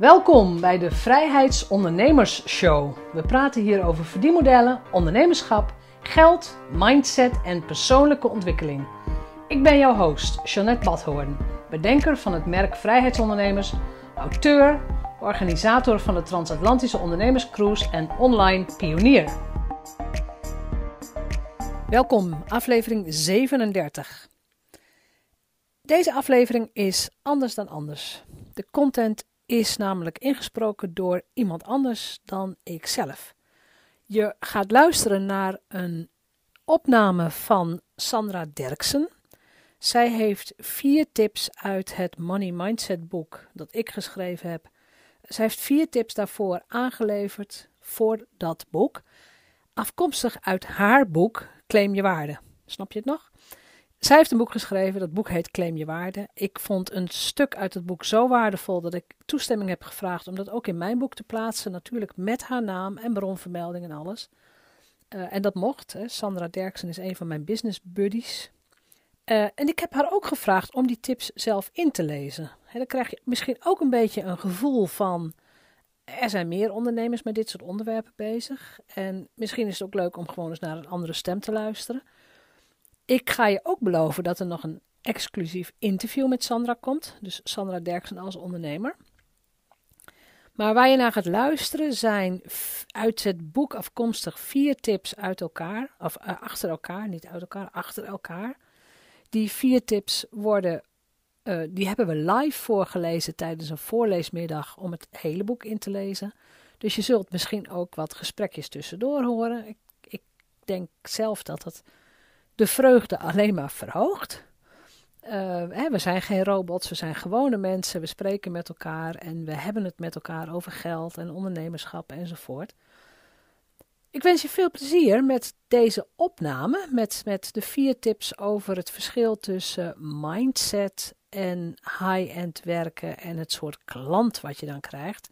Welkom bij de Vrijheidsondernemers Show. We praten hier over verdienmodellen, ondernemerschap, geld, mindset en persoonlijke ontwikkeling. Ik ben jouw host, Jeanette Badhoorn, bedenker van het merk Vrijheidsondernemers, auteur, organisator van de Transatlantische Ondernemerscruise en online pionier. Welkom, aflevering 37. Deze aflevering is anders dan anders. De content is namelijk ingesproken door iemand anders dan ikzelf. Je gaat luisteren naar een opname van Sandra Derksen. Zij heeft vier tips uit het Money Mindset boek dat ik geschreven heb. Zij heeft vier tips daarvoor aangeleverd voor dat boek. Afkomstig uit haar boek Claim je waarde. Snap je het nog? Zij heeft een boek geschreven, dat boek heet Claim je waarde. Ik vond een stuk uit het boek zo waardevol dat ik toestemming heb gevraagd om dat ook in mijn boek te plaatsen. Natuurlijk met haar naam en bronvermelding en alles. Uh, en dat mocht. Hè. Sandra Derksen is een van mijn business buddies. Uh, en ik heb haar ook gevraagd om die tips zelf in te lezen. Hè, dan krijg je misschien ook een beetje een gevoel van. Er zijn meer ondernemers met dit soort onderwerpen bezig. En misschien is het ook leuk om gewoon eens naar een andere stem te luisteren. Ik ga je ook beloven dat er nog een exclusief interview met Sandra komt. Dus Sandra Derksen als ondernemer. Maar waar je naar gaat luisteren zijn uit het boek afkomstig vier tips uit elkaar. Of uh, achter elkaar, niet uit elkaar, achter elkaar. Die vier tips worden, uh, die hebben we live voorgelezen tijdens een voorleesmiddag om het hele boek in te lezen. Dus je zult misschien ook wat gesprekjes tussendoor horen. Ik, ik denk zelf dat het de vreugde alleen maar verhoogt. Uh, hè, we zijn geen robots, we zijn gewone mensen, we spreken met elkaar en we hebben het met elkaar over geld en ondernemerschap enzovoort. Ik wens je veel plezier met deze opname, met, met de vier tips over het verschil tussen mindset en high-end werken en het soort klant wat je dan krijgt.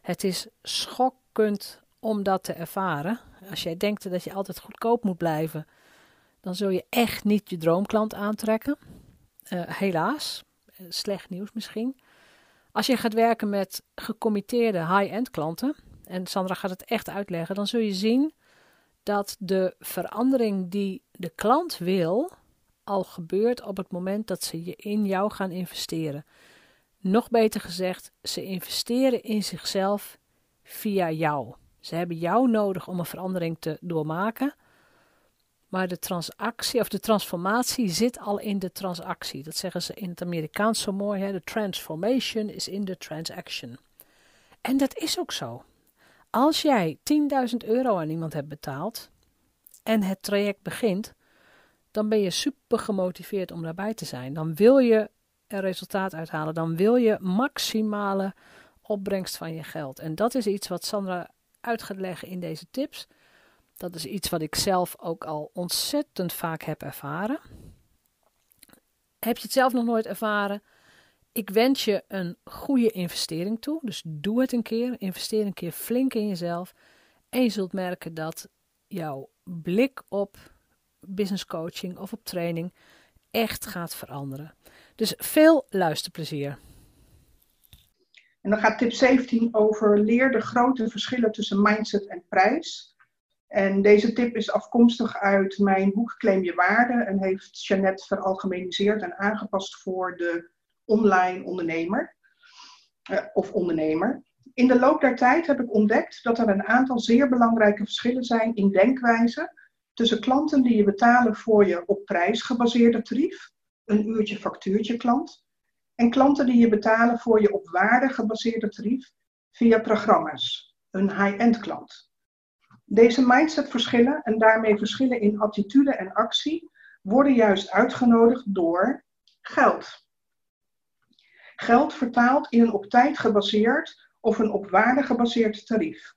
Het is schokkend om dat te ervaren. Als jij denkt dat je altijd goedkoop moet blijven, dan zul je echt niet je droomklant aantrekken. Uh, helaas, slecht nieuws misschien. Als je gaat werken met gecommitteerde high-end klanten, en Sandra gaat het echt uitleggen, dan zul je zien dat de verandering die de klant wil, al gebeurt op het moment dat ze in jou gaan investeren. Nog beter gezegd, ze investeren in zichzelf via jou. Ze hebben jou nodig om een verandering te doormaken. Maar de transactie of de transformatie zit al in de transactie. Dat zeggen ze in het Amerikaans zo mooi. Hè? De transformation is in de transaction. En dat is ook zo. Als jij 10.000 euro aan iemand hebt betaald en het traject begint, dan ben je super gemotiveerd om daarbij te zijn. Dan wil je er resultaat uithalen. Dan wil je maximale opbrengst van je geld. En dat is iets wat Sandra uit gaat leggen in deze tips. Dat is iets wat ik zelf ook al ontzettend vaak heb ervaren. Heb je het zelf nog nooit ervaren? Ik wens je een goede investering toe. Dus doe het een keer. Investeer een keer flink in jezelf. En je zult merken dat jouw blik op business coaching of op training echt gaat veranderen. Dus veel luisterplezier. En dan gaat tip 17 over leer de grote verschillen tussen mindset en prijs. En deze tip is afkomstig uit mijn boek Claim je waarde en heeft Jeannette veralgemeniseerd en aangepast voor de online ondernemer uh, of ondernemer. In de loop der tijd heb ik ontdekt dat er een aantal zeer belangrijke verschillen zijn in denkwijze tussen klanten die je betalen voor je op prijs gebaseerde tarief, een uurtje factuurtje klant, en klanten die je betalen voor je op waarde gebaseerde tarief via programma's, een high-end klant. Deze mindsetverschillen en daarmee verschillen in attitude en actie worden juist uitgenodigd door geld. Geld vertaald in een op tijd gebaseerd of een op waarde gebaseerd tarief.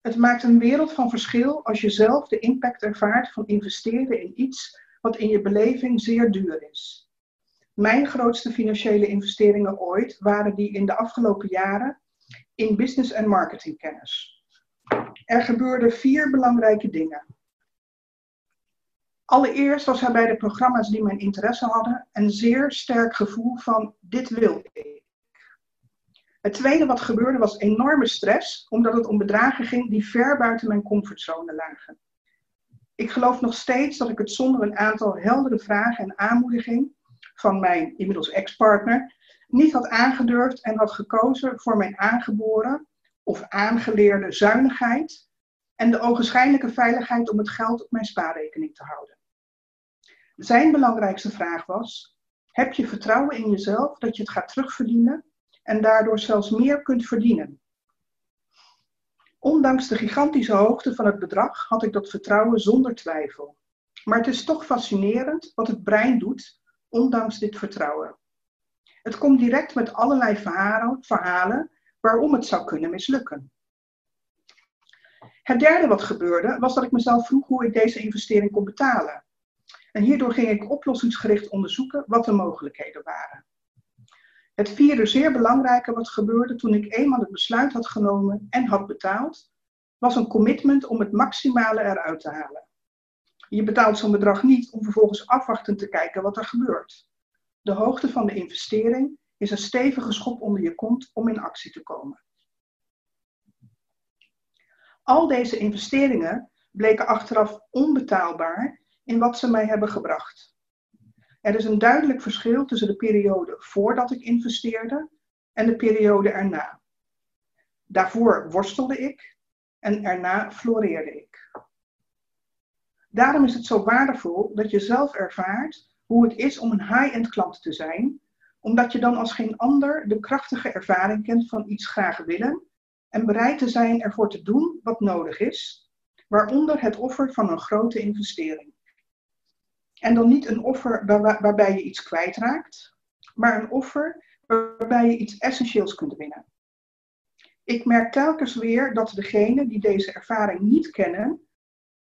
Het maakt een wereld van verschil als je zelf de impact ervaart van investeren in iets wat in je beleving zeer duur is. Mijn grootste financiële investeringen ooit waren die in de afgelopen jaren in business en marketingkennis. Er gebeurden vier belangrijke dingen. Allereerst was er bij de programma's die mijn interesse hadden een zeer sterk gevoel van dit wil ik. Het tweede wat gebeurde was enorme stress, omdat het om bedragen ging die ver buiten mijn comfortzone lagen. Ik geloof nog steeds dat ik het zonder een aantal heldere vragen en aanmoediging van mijn inmiddels ex-partner niet had aangedurfd en had gekozen voor mijn aangeboren of aangeleerde zuinigheid en de ogenschijnlijke veiligheid om het geld op mijn spaarrekening te houden. Zijn belangrijkste vraag was: heb je vertrouwen in jezelf dat je het gaat terugverdienen en daardoor zelfs meer kunt verdienen? Ondanks de gigantische hoogte van het bedrag had ik dat vertrouwen zonder twijfel. Maar het is toch fascinerend wat het brein doet, ondanks dit vertrouwen. Het komt direct met allerlei verhalen, verhalen waarom het zou kunnen mislukken. Het derde wat gebeurde was dat ik mezelf vroeg hoe ik deze investering kon betalen. En hierdoor ging ik oplossingsgericht onderzoeken wat de mogelijkheden waren. Het vierde zeer belangrijke wat gebeurde toen ik eenmaal het besluit had genomen en had betaald, was een commitment om het maximale eruit te halen. Je betaalt zo'n bedrag niet om vervolgens afwachtend te kijken wat er gebeurt. De hoogte van de investering is een stevige schop onder je kont om in actie te komen. Al deze investeringen bleken achteraf onbetaalbaar in wat ze mij hebben gebracht. Er is een duidelijk verschil tussen de periode voordat ik investeerde en de periode erna. Daarvoor worstelde ik en erna floreerde ik. Daarom is het zo waardevol dat je zelf ervaart hoe het is om een high-end klant te zijn, omdat je dan als geen ander de krachtige ervaring kent van iets graag willen en bereid te zijn ervoor te doen wat nodig is, waaronder het offer van een grote investering. En dan niet een offer waarbij je iets kwijtraakt, maar een offer waarbij je iets essentieels kunt winnen. Ik merk telkens weer dat degenen die deze ervaring niet kennen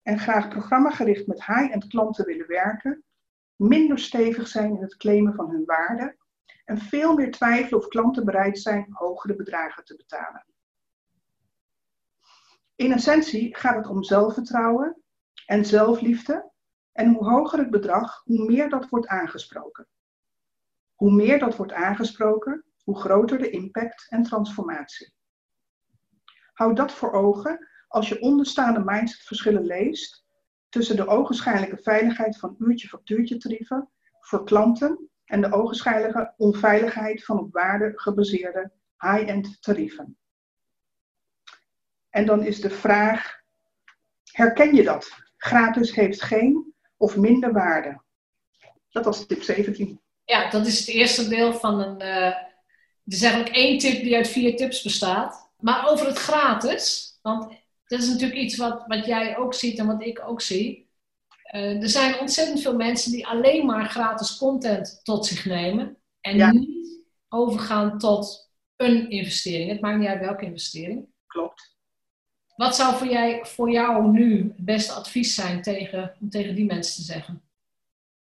en graag programmagericht met high-end klanten willen werken, minder stevig zijn in het claimen van hun waarde en veel meer twijfelen of klanten bereid zijn hogere bedragen te betalen. In essentie gaat het om zelfvertrouwen en zelfliefde. En hoe hoger het bedrag, hoe meer dat wordt aangesproken. Hoe meer dat wordt aangesproken, hoe groter de impact en transformatie. Houd dat voor ogen als je onderstaande mindsetverschillen leest tussen de ogenschijnlijke veiligheid van uurtje-factuurtje tarieven voor klanten en de ogenschijnlijke onveiligheid van op waarde gebaseerde high-end tarieven. En dan is de vraag, herken je dat? Gratis heeft geen of minder waarde. Dat was tip 17. Ja, dat is het eerste deel van een... Uh, het is eigenlijk één tip die uit vier tips bestaat. Maar over het gratis, want dat is natuurlijk iets wat, wat jij ook ziet en wat ik ook zie. Uh, er zijn ontzettend veel mensen die alleen maar gratis content tot zich nemen en niet overgaan tot een investering. Het maakt niet uit welke investering. Klopt. Wat zou voor, jij, voor jou nu het beste advies zijn tegen, om tegen die mensen te zeggen?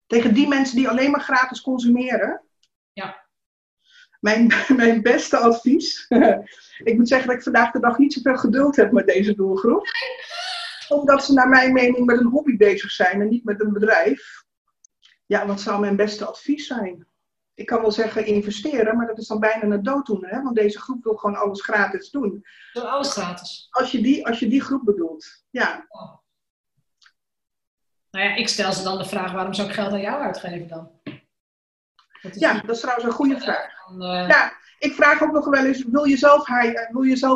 Tegen die mensen die alleen maar gratis consumeren? Ja. Mijn, mijn beste advies. ik moet zeggen dat ik vandaag de dag niet zoveel geduld heb met deze doelgroep. Omdat ze naar mijn mening met een hobby bezig zijn en niet met een bedrijf. Ja, wat zou mijn beste advies zijn? ik kan wel zeggen investeren, maar dat is dan bijna een dooddoener. Hè? Want deze groep wil gewoon alles gratis doen. Doen alles gratis. Als je die, als je die groep bedoelt, ja. Oh. Nou ja, ik stel ze dan de vraag, waarom zou ik geld aan jou uitgeven dan? Dat ja, dat is trouwens een goede vraag. Eh, ja, ik vraag ook nog wel eens, wil je zelf high,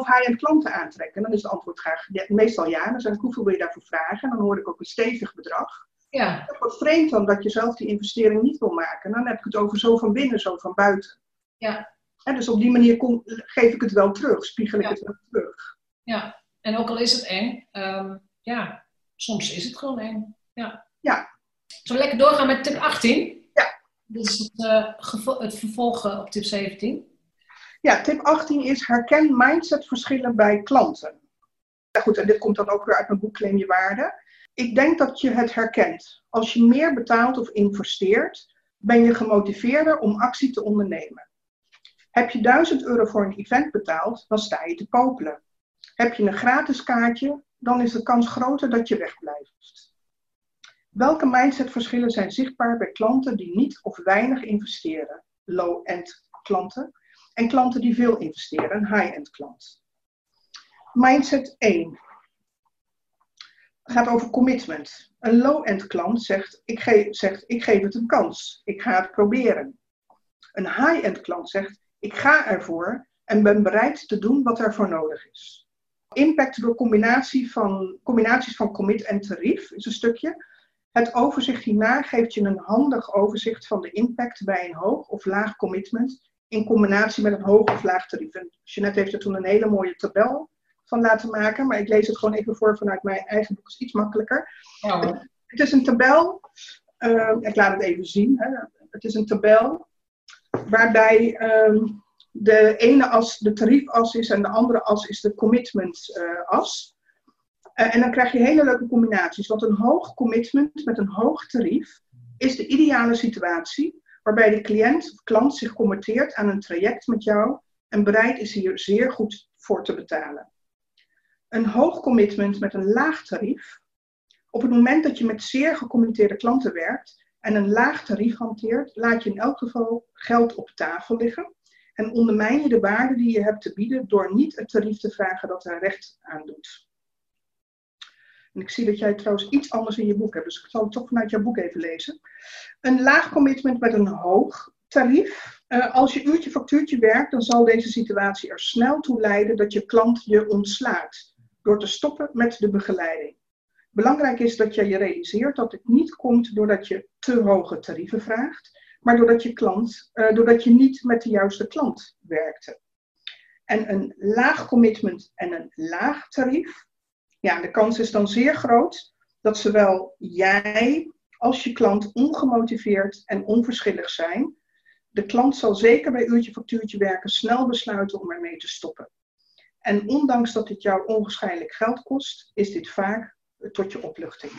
high-end klanten aantrekken? En dan is het antwoord graag, ja, meestal ja. Dan zeg ik, hoeveel wil je daarvoor vragen? En dan hoor ik ook een stevig bedrag. Ja. Het wordt vreemd dan dat je zelf die investering niet wil maken. Dan heb ik het over zo van binnen, zo van buiten. Ja. En dus op die manier kom, geef ik het wel terug, spiegel ik het wel terug. Ja, en ook al is het eng, um, ja, soms is het gewoon eng. Ja. ja. Zullen we lekker doorgaan met tip 18? Is het, uh, het vervolg op tip 17. Ja, tip 18 is herken mindsetverschillen bij klanten. Ja, goed, en dit komt dan ook weer uit mijn boek Claim Je Waarde. Ik denk dat je het herkent. Als je meer betaalt of investeert, ben je gemotiveerder om actie te ondernemen. Heb je 1000 euro voor een event betaald, dan sta je te popelen. Heb je een gratis kaartje, dan is de kans groter dat je wegblijft. Welke mindsetverschillen zijn zichtbaar bij klanten die niet of weinig investeren? Low-end klanten. en klanten die veel investeren, high-end klant. Mindset 1 gaat over commitment. Een low-end klant zegt ik, geef, zegt, ik geef het een kans, ik ga het proberen. Een high-end klant zegt, ik ga ervoor en ben bereid te doen wat er voor nodig is. Impact door combinatie van, combinaties van commit en tarief is een stukje. Het overzicht hierna geeft je een handig overzicht van de impact bij een hoog of laag commitment in combinatie met een hoog of laag tarief. En Jeanette heeft er toen een hele mooie tabel van laten maken, maar ik lees het gewoon even voor vanuit mijn eigen boek, is iets makkelijker. Ja. Het is een tabel, uh, ik laat het even zien. Hè. Het is een tabel waarbij um, de ene as de tariefas is en de andere as is de commitment uh, as. Uh, en dan krijg je hele leuke combinaties. Want een hoog commitment met een hoog tarief is de ideale situatie waarbij de cliënt of klant zich committeert aan een traject met jou en bereid is hier zeer goed voor te betalen. Een hoog commitment met een laag tarief. Op het moment dat je met zeer gecommitteerde klanten werkt en een laag tarief hanteert, laat je in elk geval geld op tafel liggen en ondermijn je de waarde die je hebt te bieden door niet het tarief te vragen dat er recht aan doet. En ik zie dat jij trouwens iets anders in je boek hebt, dus ik zal het toch vanuit jouw boek even lezen. Een laag commitment met een hoog tarief. Uh, als je uurtje factuurtje werkt, dan zal deze situatie er snel toe leiden dat je klant je ontslaat door te stoppen met de begeleiding. Belangrijk is dat je je realiseert dat het niet komt doordat je te hoge tarieven vraagt, maar doordat je, klant, uh, doordat je niet met de juiste klant werkte. En een laag commitment en een laag tarief ja, de kans is dan zeer groot dat zowel jij als je klant ongemotiveerd en onverschillig zijn. De klant zal zeker bij uurtje factuurtje werken snel besluiten om ermee te stoppen. En ondanks dat dit jou onwaarschijnlijk geld kost, is dit vaak tot je opluchting.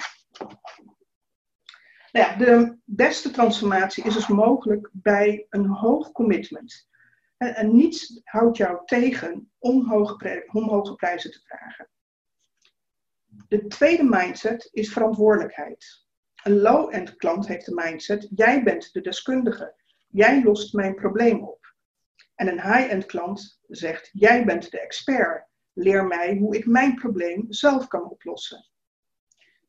Nou ja, de beste transformatie is dus mogelijk bij een hoog commitment. En, niets houdt jou tegen om om hoge prijzen te vragen. De tweede mindset is verantwoordelijkheid. Een low-end klant heeft de mindset: jij bent de deskundige, jij lost mijn probleem op. En een high-end klant zegt: jij bent de expert, leer mij hoe ik mijn probleem zelf kan oplossen.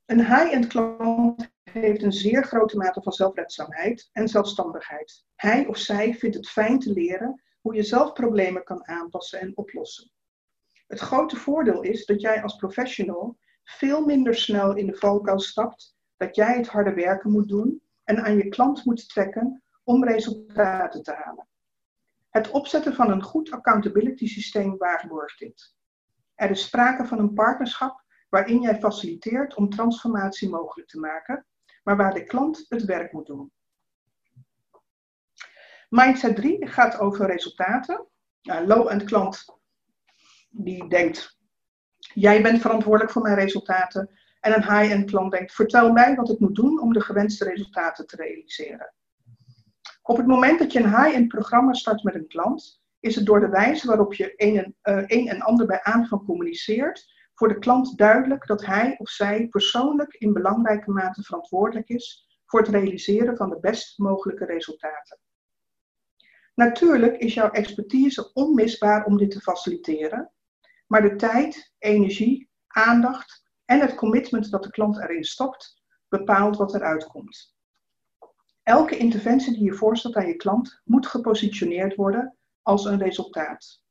Een high-end klant heeft een zeer grote mate van zelfredzaamheid en zelfstandigheid. Hij of zij vindt het fijn te leren hoe je zelf problemen kan aanpassen en oplossen. Het grote voordeel is dat jij als professional veel minder snel in de valkuil stapt dat jij het harde werken moet doen en aan je klant moet trekken om resultaten te halen. Het opzetten van een goed accountability systeem waarborgt dit. Er is sprake van een partnerschap waarin jij faciliteert om transformatie mogelijk te maken, maar waar de klant het werk moet doen. Mindset 3 gaat over resultaten. Nou, low-end klant die denkt, Jij bent verantwoordelijk voor mijn resultaten. En een high-end klant denkt, vertel mij wat ik moet doen om de gewenste resultaten te realiseren. Op het moment dat je een high-end programma start met een klant, is het door de wijze waarop je een en, een en ander bij aanvang communiceert, voor de klant duidelijk dat hij of zij persoonlijk in belangrijke mate verantwoordelijk is voor het realiseren van de best mogelijke resultaten. Natuurlijk is jouw expertise onmisbaar om dit te faciliteren, maar de tijd, energie, aandacht en het commitment dat de klant erin stopt, bepaalt wat eruit komt. Elke interventie die je voorstelt aan je klant moet gepositioneerd worden als een resultaat.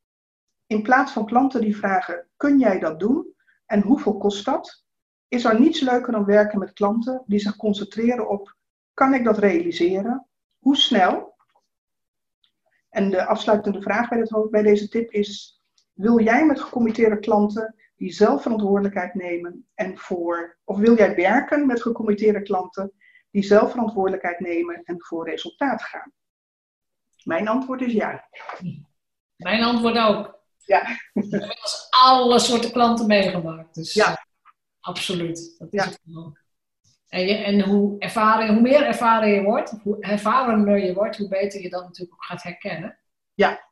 In plaats van klanten die vragen: kun jij dat doen en hoeveel kost dat? Is er niets leuker dan werken met klanten die zich concentreren op: kan ik dat realiseren? Hoe snel? En de afsluitende vraag bij, bij deze tip is: wil jij met gecommitteerde klanten die zelf verantwoordelijkheid nemen en voor, of wil jij werken met gecommitteerde klanten die zelf verantwoordelijkheid nemen en voor resultaat gaan? Mijn antwoord is ja. Mijn antwoord ook. Ja. Ik heb alle soorten klanten meegemaakt. Dus ja. absoluut. Dat is ja. het En, je, en hoe, ervaring, hoe meer ervaren je wordt, hoe ervarener je wordt, hoe beter je dat natuurlijk ook gaat herkennen. Ja.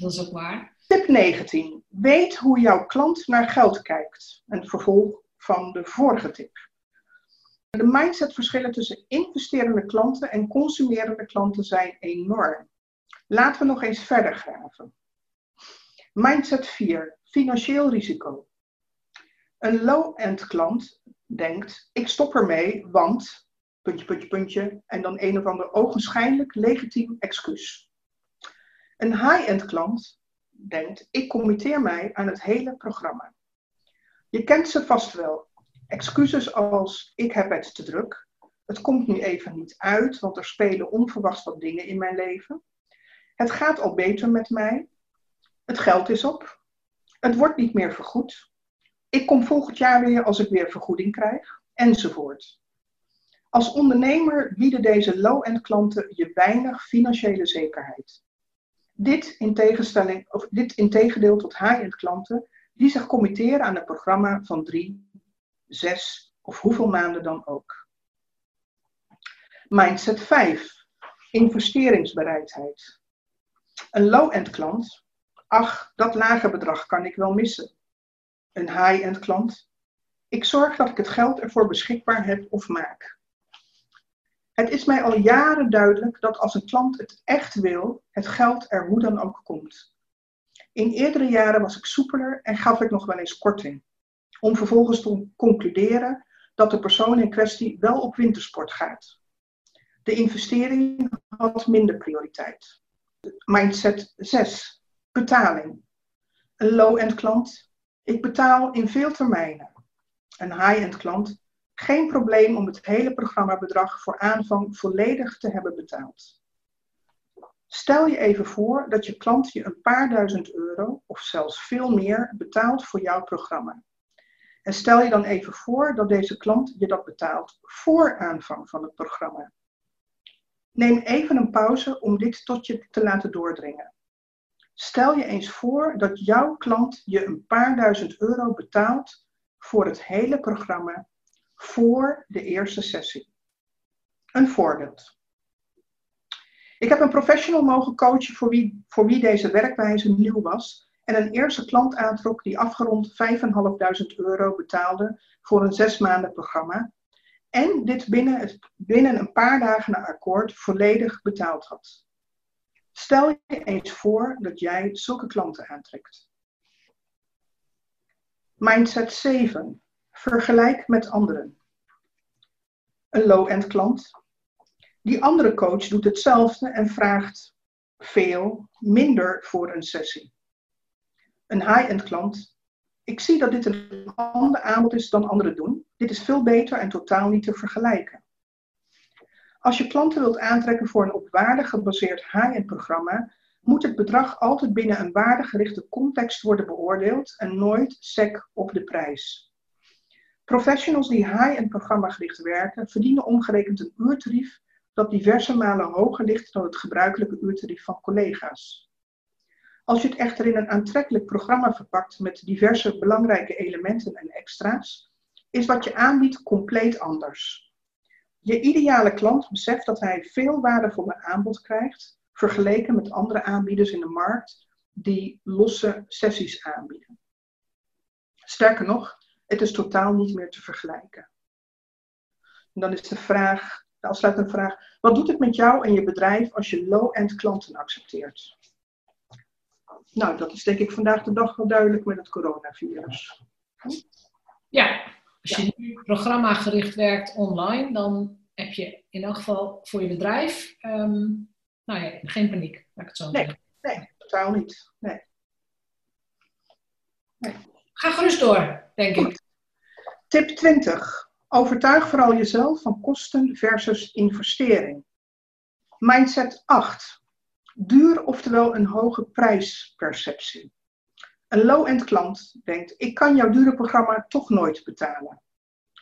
Dat is ook waar. Tip 19. Weet hoe jouw klant naar geld kijkt. Een vervolg van de vorige tip. De mindsetverschillen tussen investerende klanten en consumerende klanten zijn enorm. Laten we nog eens verder graven. Mindset 4. Financieel risico. Een low-end klant denkt, ik stop ermee, want, puntje, puntje, puntje, en dan een of ander ogenschijnlijk legitiem excuus. Een high-end klant denkt, ik committeer mij aan het hele programma. Je kent ze vast wel. Excuses als, ik heb het te druk, het komt nu even niet uit, want er spelen onverwachts wat dingen in mijn leven. Het gaat al beter met mij. Het geld is op. Het wordt niet meer vergoed. Ik kom volgend jaar weer als ik weer vergoeding krijg, enzovoort. Als ondernemer bieden deze low-end klanten je weinig financiële zekerheid. Dit in, tegenstelling, of dit in tegendeel tot high-end klanten die zich committeren aan een programma van drie, zes of hoeveel maanden dan ook. Mindset 5. Investeringsbereidheid. Een low-end klant. Ach, dat lage bedrag kan ik wel missen. Een high-end klant. Ik zorg dat ik het geld ervoor beschikbaar heb of maak. Het is mij al jaren duidelijk dat als een klant het echt wil, het geld er hoe dan ook komt. In eerdere jaren was ik soepeler en gaf ik nog wel eens korting. Om vervolgens te concluderen dat de persoon in kwestie wel op wintersport gaat. De investering had minder prioriteit. Mindset 6. Betaling. Een low-end klant. Ik betaal in veel termijnen. Een high-end klant. Geen probleem om het hele programmabedrag voor aanvang volledig te hebben betaald. Stel je even voor dat je klant je een paar duizend euro of zelfs veel meer betaalt voor jouw programma. En stel je dan even voor dat deze klant je dat betaalt voor aanvang van het programma. Neem even een pauze om dit tot je te laten doordringen. Stel je eens voor dat jouw klant je een paar duizend euro betaalt voor het hele programma voor de eerste sessie. Een voorbeeld. Ik heb een professional mogen coachen voor wie, voor wie deze werkwijze nieuw was en een eerste klant aantrok die afgerond 5.500 euro betaalde voor een zes maanden programma en dit binnen, binnen een paar dagen na akkoord volledig betaald had. Stel je eens voor dat jij zulke klanten aantrekt. Mindset 7. Vergelijk met anderen. Een low-end klant. Die andere coach doet hetzelfde en vraagt veel minder voor een sessie. Een high-end klant ik zie dat dit een ander aanbod is dan anderen doen. Dit is veel beter en totaal niet te vergelijken. Als je klanten wilt aantrekken voor een op waarde gebaseerd high-end programma, moet het bedrag altijd binnen een waardegerichte context worden beoordeeld en nooit sec op de prijs. Professionals die high-end programmagericht werken, verdienen omgerekend een uurtarief dat diverse malen hoger ligt dan het gebruikelijke uurtarief van collega's. Als je het echter in een aantrekkelijk programma verpakt met diverse belangrijke elementen en extra's, is wat je aanbiedt compleet anders. Je ideale klant beseft dat hij veel waardevolle aanbod krijgt, vergeleken met andere aanbieders in de markt die losse sessies aanbieden. Sterker nog, het is totaal niet meer te vergelijken. En dan is de vraag, de afsluitende vraag, wat doet het met jou en je bedrijf als je low-end klanten accepteert? Nou, dat is denk ik vandaag de dag wel duidelijk met het coronavirus. Ja, als je nu programmagericht werkt online, dan heb je in elk geval voor je bedrijf um, nou ja, geen paniek, laat ik het zo nee, zeggen. Nee, totaal niet. Nee. nee. Ga gerust door, denk ik. Tip 20. Overtuig vooral jezelf van kosten versus investering. Mindset 8 duur, oftewel een hoge prijsperceptie. Een low-end klant denkt, ik kan jouw dure programma toch nooit betalen.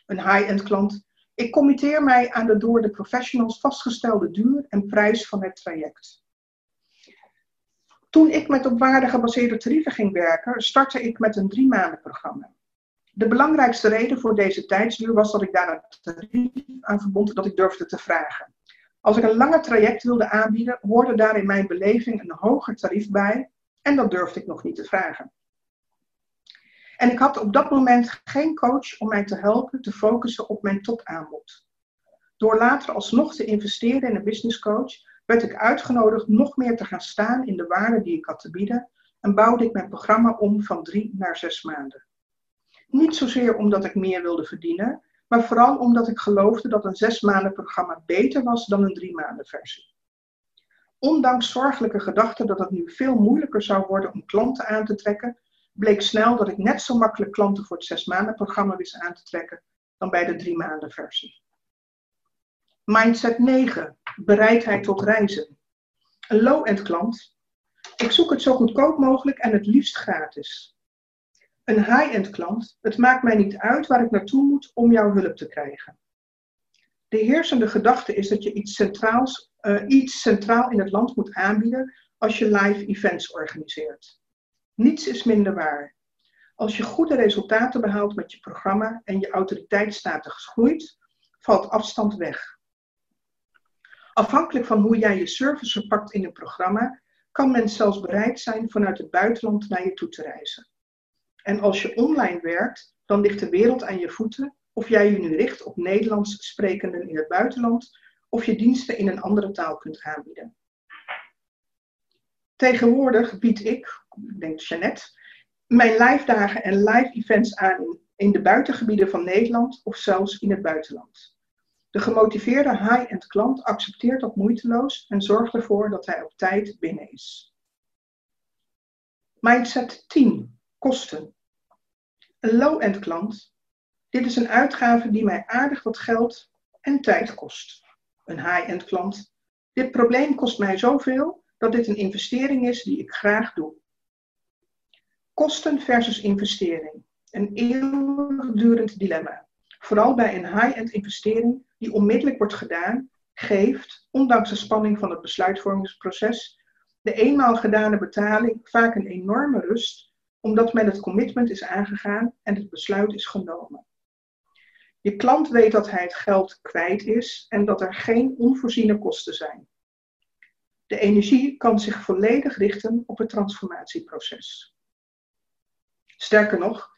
Een high-end klant, ik committeer mij aan de door de professionals vastgestelde duur en prijs van het traject. Toen ik met op waarde gebaseerde tarieven ging werken, startte ik met een drie maanden programma. De belangrijkste reden voor deze tijdsduur was dat ik daar een aan verbond dat ik durfde te vragen. Als ik een langer traject wilde aanbieden, hoorde daar in mijn beleving een hoger tarief bij en dat durfde ik nog niet te vragen. En ik had op dat moment geen coach om mij te helpen te focussen op mijn topaanbod. Door later alsnog te investeren in een business coach, werd ik uitgenodigd nog meer te gaan staan in de waarde die ik had te bieden en bouwde ik mijn programma om van drie naar zes maanden. Niet zozeer omdat ik meer wilde verdienen, maar vooral omdat ik geloofde dat een zes maanden programma beter was dan een drie maanden versie. Ondanks zorgelijke gedachten dat het nu veel moeilijker zou worden om klanten aan te trekken, bleek snel dat ik net zo makkelijk klanten voor het zes maanden programma wist aan te trekken dan bij de drie maanden versie. Mindset 9. Bereidheid tot reizen. Een low-end klant. Ik zoek het zo goedkoop mogelijk en het liefst gratis. Een high-end klant. Het maakt mij niet uit waar ik naartoe moet om jouw hulp te krijgen. De heersende gedachte is dat je iets, centraals, uh, iets centraal in het land moet aanbieden als je live events organiseert. Niets is minder waar. Als je goede resultaten behaalt met je programma en je autoriteitsstatus groeit, valt afstand weg. Afhankelijk van hoe jij je service verpakt in een programma, kan men zelfs bereid zijn vanuit het buitenland naar je toe te reizen. En als je online werkt, dan ligt de wereld aan je voeten of jij je nu richt op Nederlands sprekenden in het buitenland of je diensten in een andere taal kunt aanbieden. Tegenwoordig bied ik, ik denk Jeannette, mijn live dagen en live events aan in de buitengebieden van Nederland of zelfs in het buitenland. De gemotiveerde high-end klant accepteert dat moeiteloos en zorgt ervoor dat hij op tijd binnen is. Mindset 10. Kosten. Een low-end klant. Dit is een uitgave die mij aardig wat geld en tijd kost. Een high-end klant. Dit probleem kost mij zoveel dat dit een investering is die ik graag doe. Kosten versus investering. Een eeuwigdurend dilemma. Vooral bij een high-end investering die onmiddellijk wordt gedaan, geeft, ondanks de spanning van het besluitvormingsproces, de eenmaal gedane betaling vaak een enorme rust, omdat men het commitment is aangegaan en het besluit is genomen. Je klant weet dat hij het geld kwijt is en dat er geen onvoorziene kosten zijn. De energie kan zich volledig richten op het transformatieproces. Sterker nog,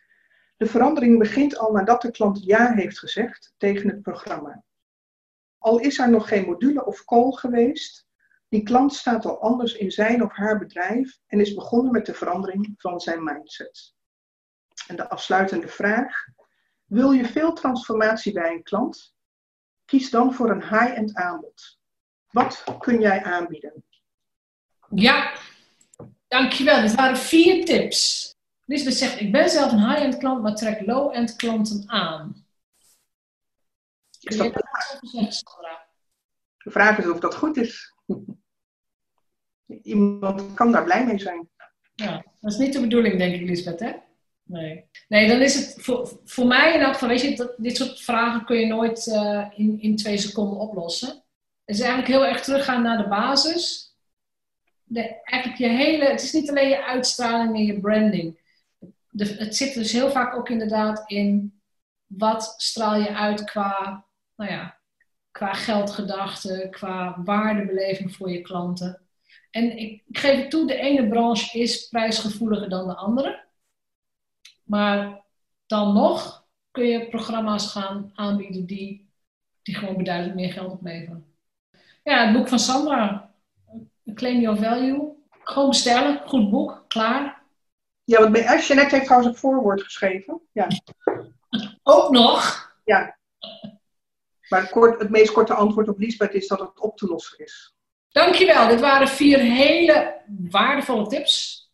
de verandering begint al nadat de klant ja heeft gezegd tegen het programma. Al is er nog geen module of call geweest, die klant staat al anders in zijn of haar bedrijf en is begonnen met de verandering van zijn mindset. En de afsluitende vraag: wil je veel transformatie bij een klant? Kies dan voor een high-end aanbod. Wat kun jij aanbieden? Ja, dankjewel. Dit waren vier tips. Lisbeth zegt, ik ben zelf een high-end klant, maar trek low-end klanten aan. Is dat de vraag is of dat goed is. Iemand kan daar blij mee zijn. Ja, dat is niet de bedoeling, denk ik, Lisbeth, hè? Nee. Nee, dan is het voor, voor mij in elk geval, weet je, dat, dit soort vragen kun je nooit uh, in, in twee seconden oplossen. Het is eigenlijk heel erg teruggaan naar de basis. Je hele, het is niet alleen je uitstraling en je branding het zit dus heel vaak ook inderdaad in wat straal je uit qua, nou ja, qua geldgedachten, qua waardebeleving voor je klanten. En ik, ik geef het toe, de ene branche is prijsgevoeliger dan de andere. Maar dan nog kun je programma's gaan aanbieden die, die gewoon beduidend meer geld opleveren. Ja, het boek van Sandra, Claim Your Value. Gewoon bestellen, goed boek, klaar. Ja, want Jeannette heeft trouwens een voorwoord geschreven. Ja. Ook nog? Ja. Maar het, kort, het meest korte antwoord op Liesbeth is dat het op te lossen is. Dankjewel. Dit waren vier hele waardevolle tips.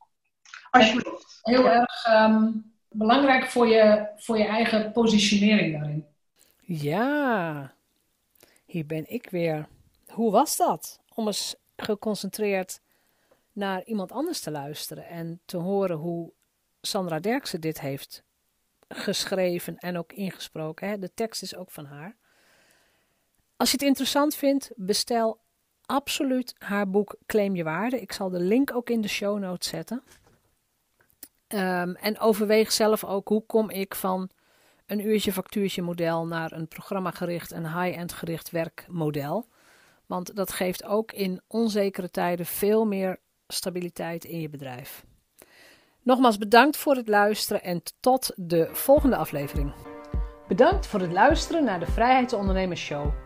Alsjeblieft. Heel erg ehm, belangrijk voor je, voor je eigen positionering daarin. Ja, hier ben ik weer. Hoe was dat? Om eens geconcentreerd naar iemand anders te luisteren en te horen hoe Sandra Derksen dit heeft geschreven en ook ingesproken. Hè? De tekst is ook van haar. Als je het interessant vindt, bestel absoluut haar boek Claim je waarde. Ik zal de link ook in de show notes zetten. Ehm, en overweeg zelf ook hoe kom ik van een uurtje factuurtje model naar een programmagericht en high-end gericht werkmodel. Want dat geeft ook in onzekere tijden veel meer stabiliteit in je bedrijf. Nogmaals bedankt voor het luisteren en tot de volgende aflevering. Bedankt voor het luisteren naar de Vrijheidsondernemers Show.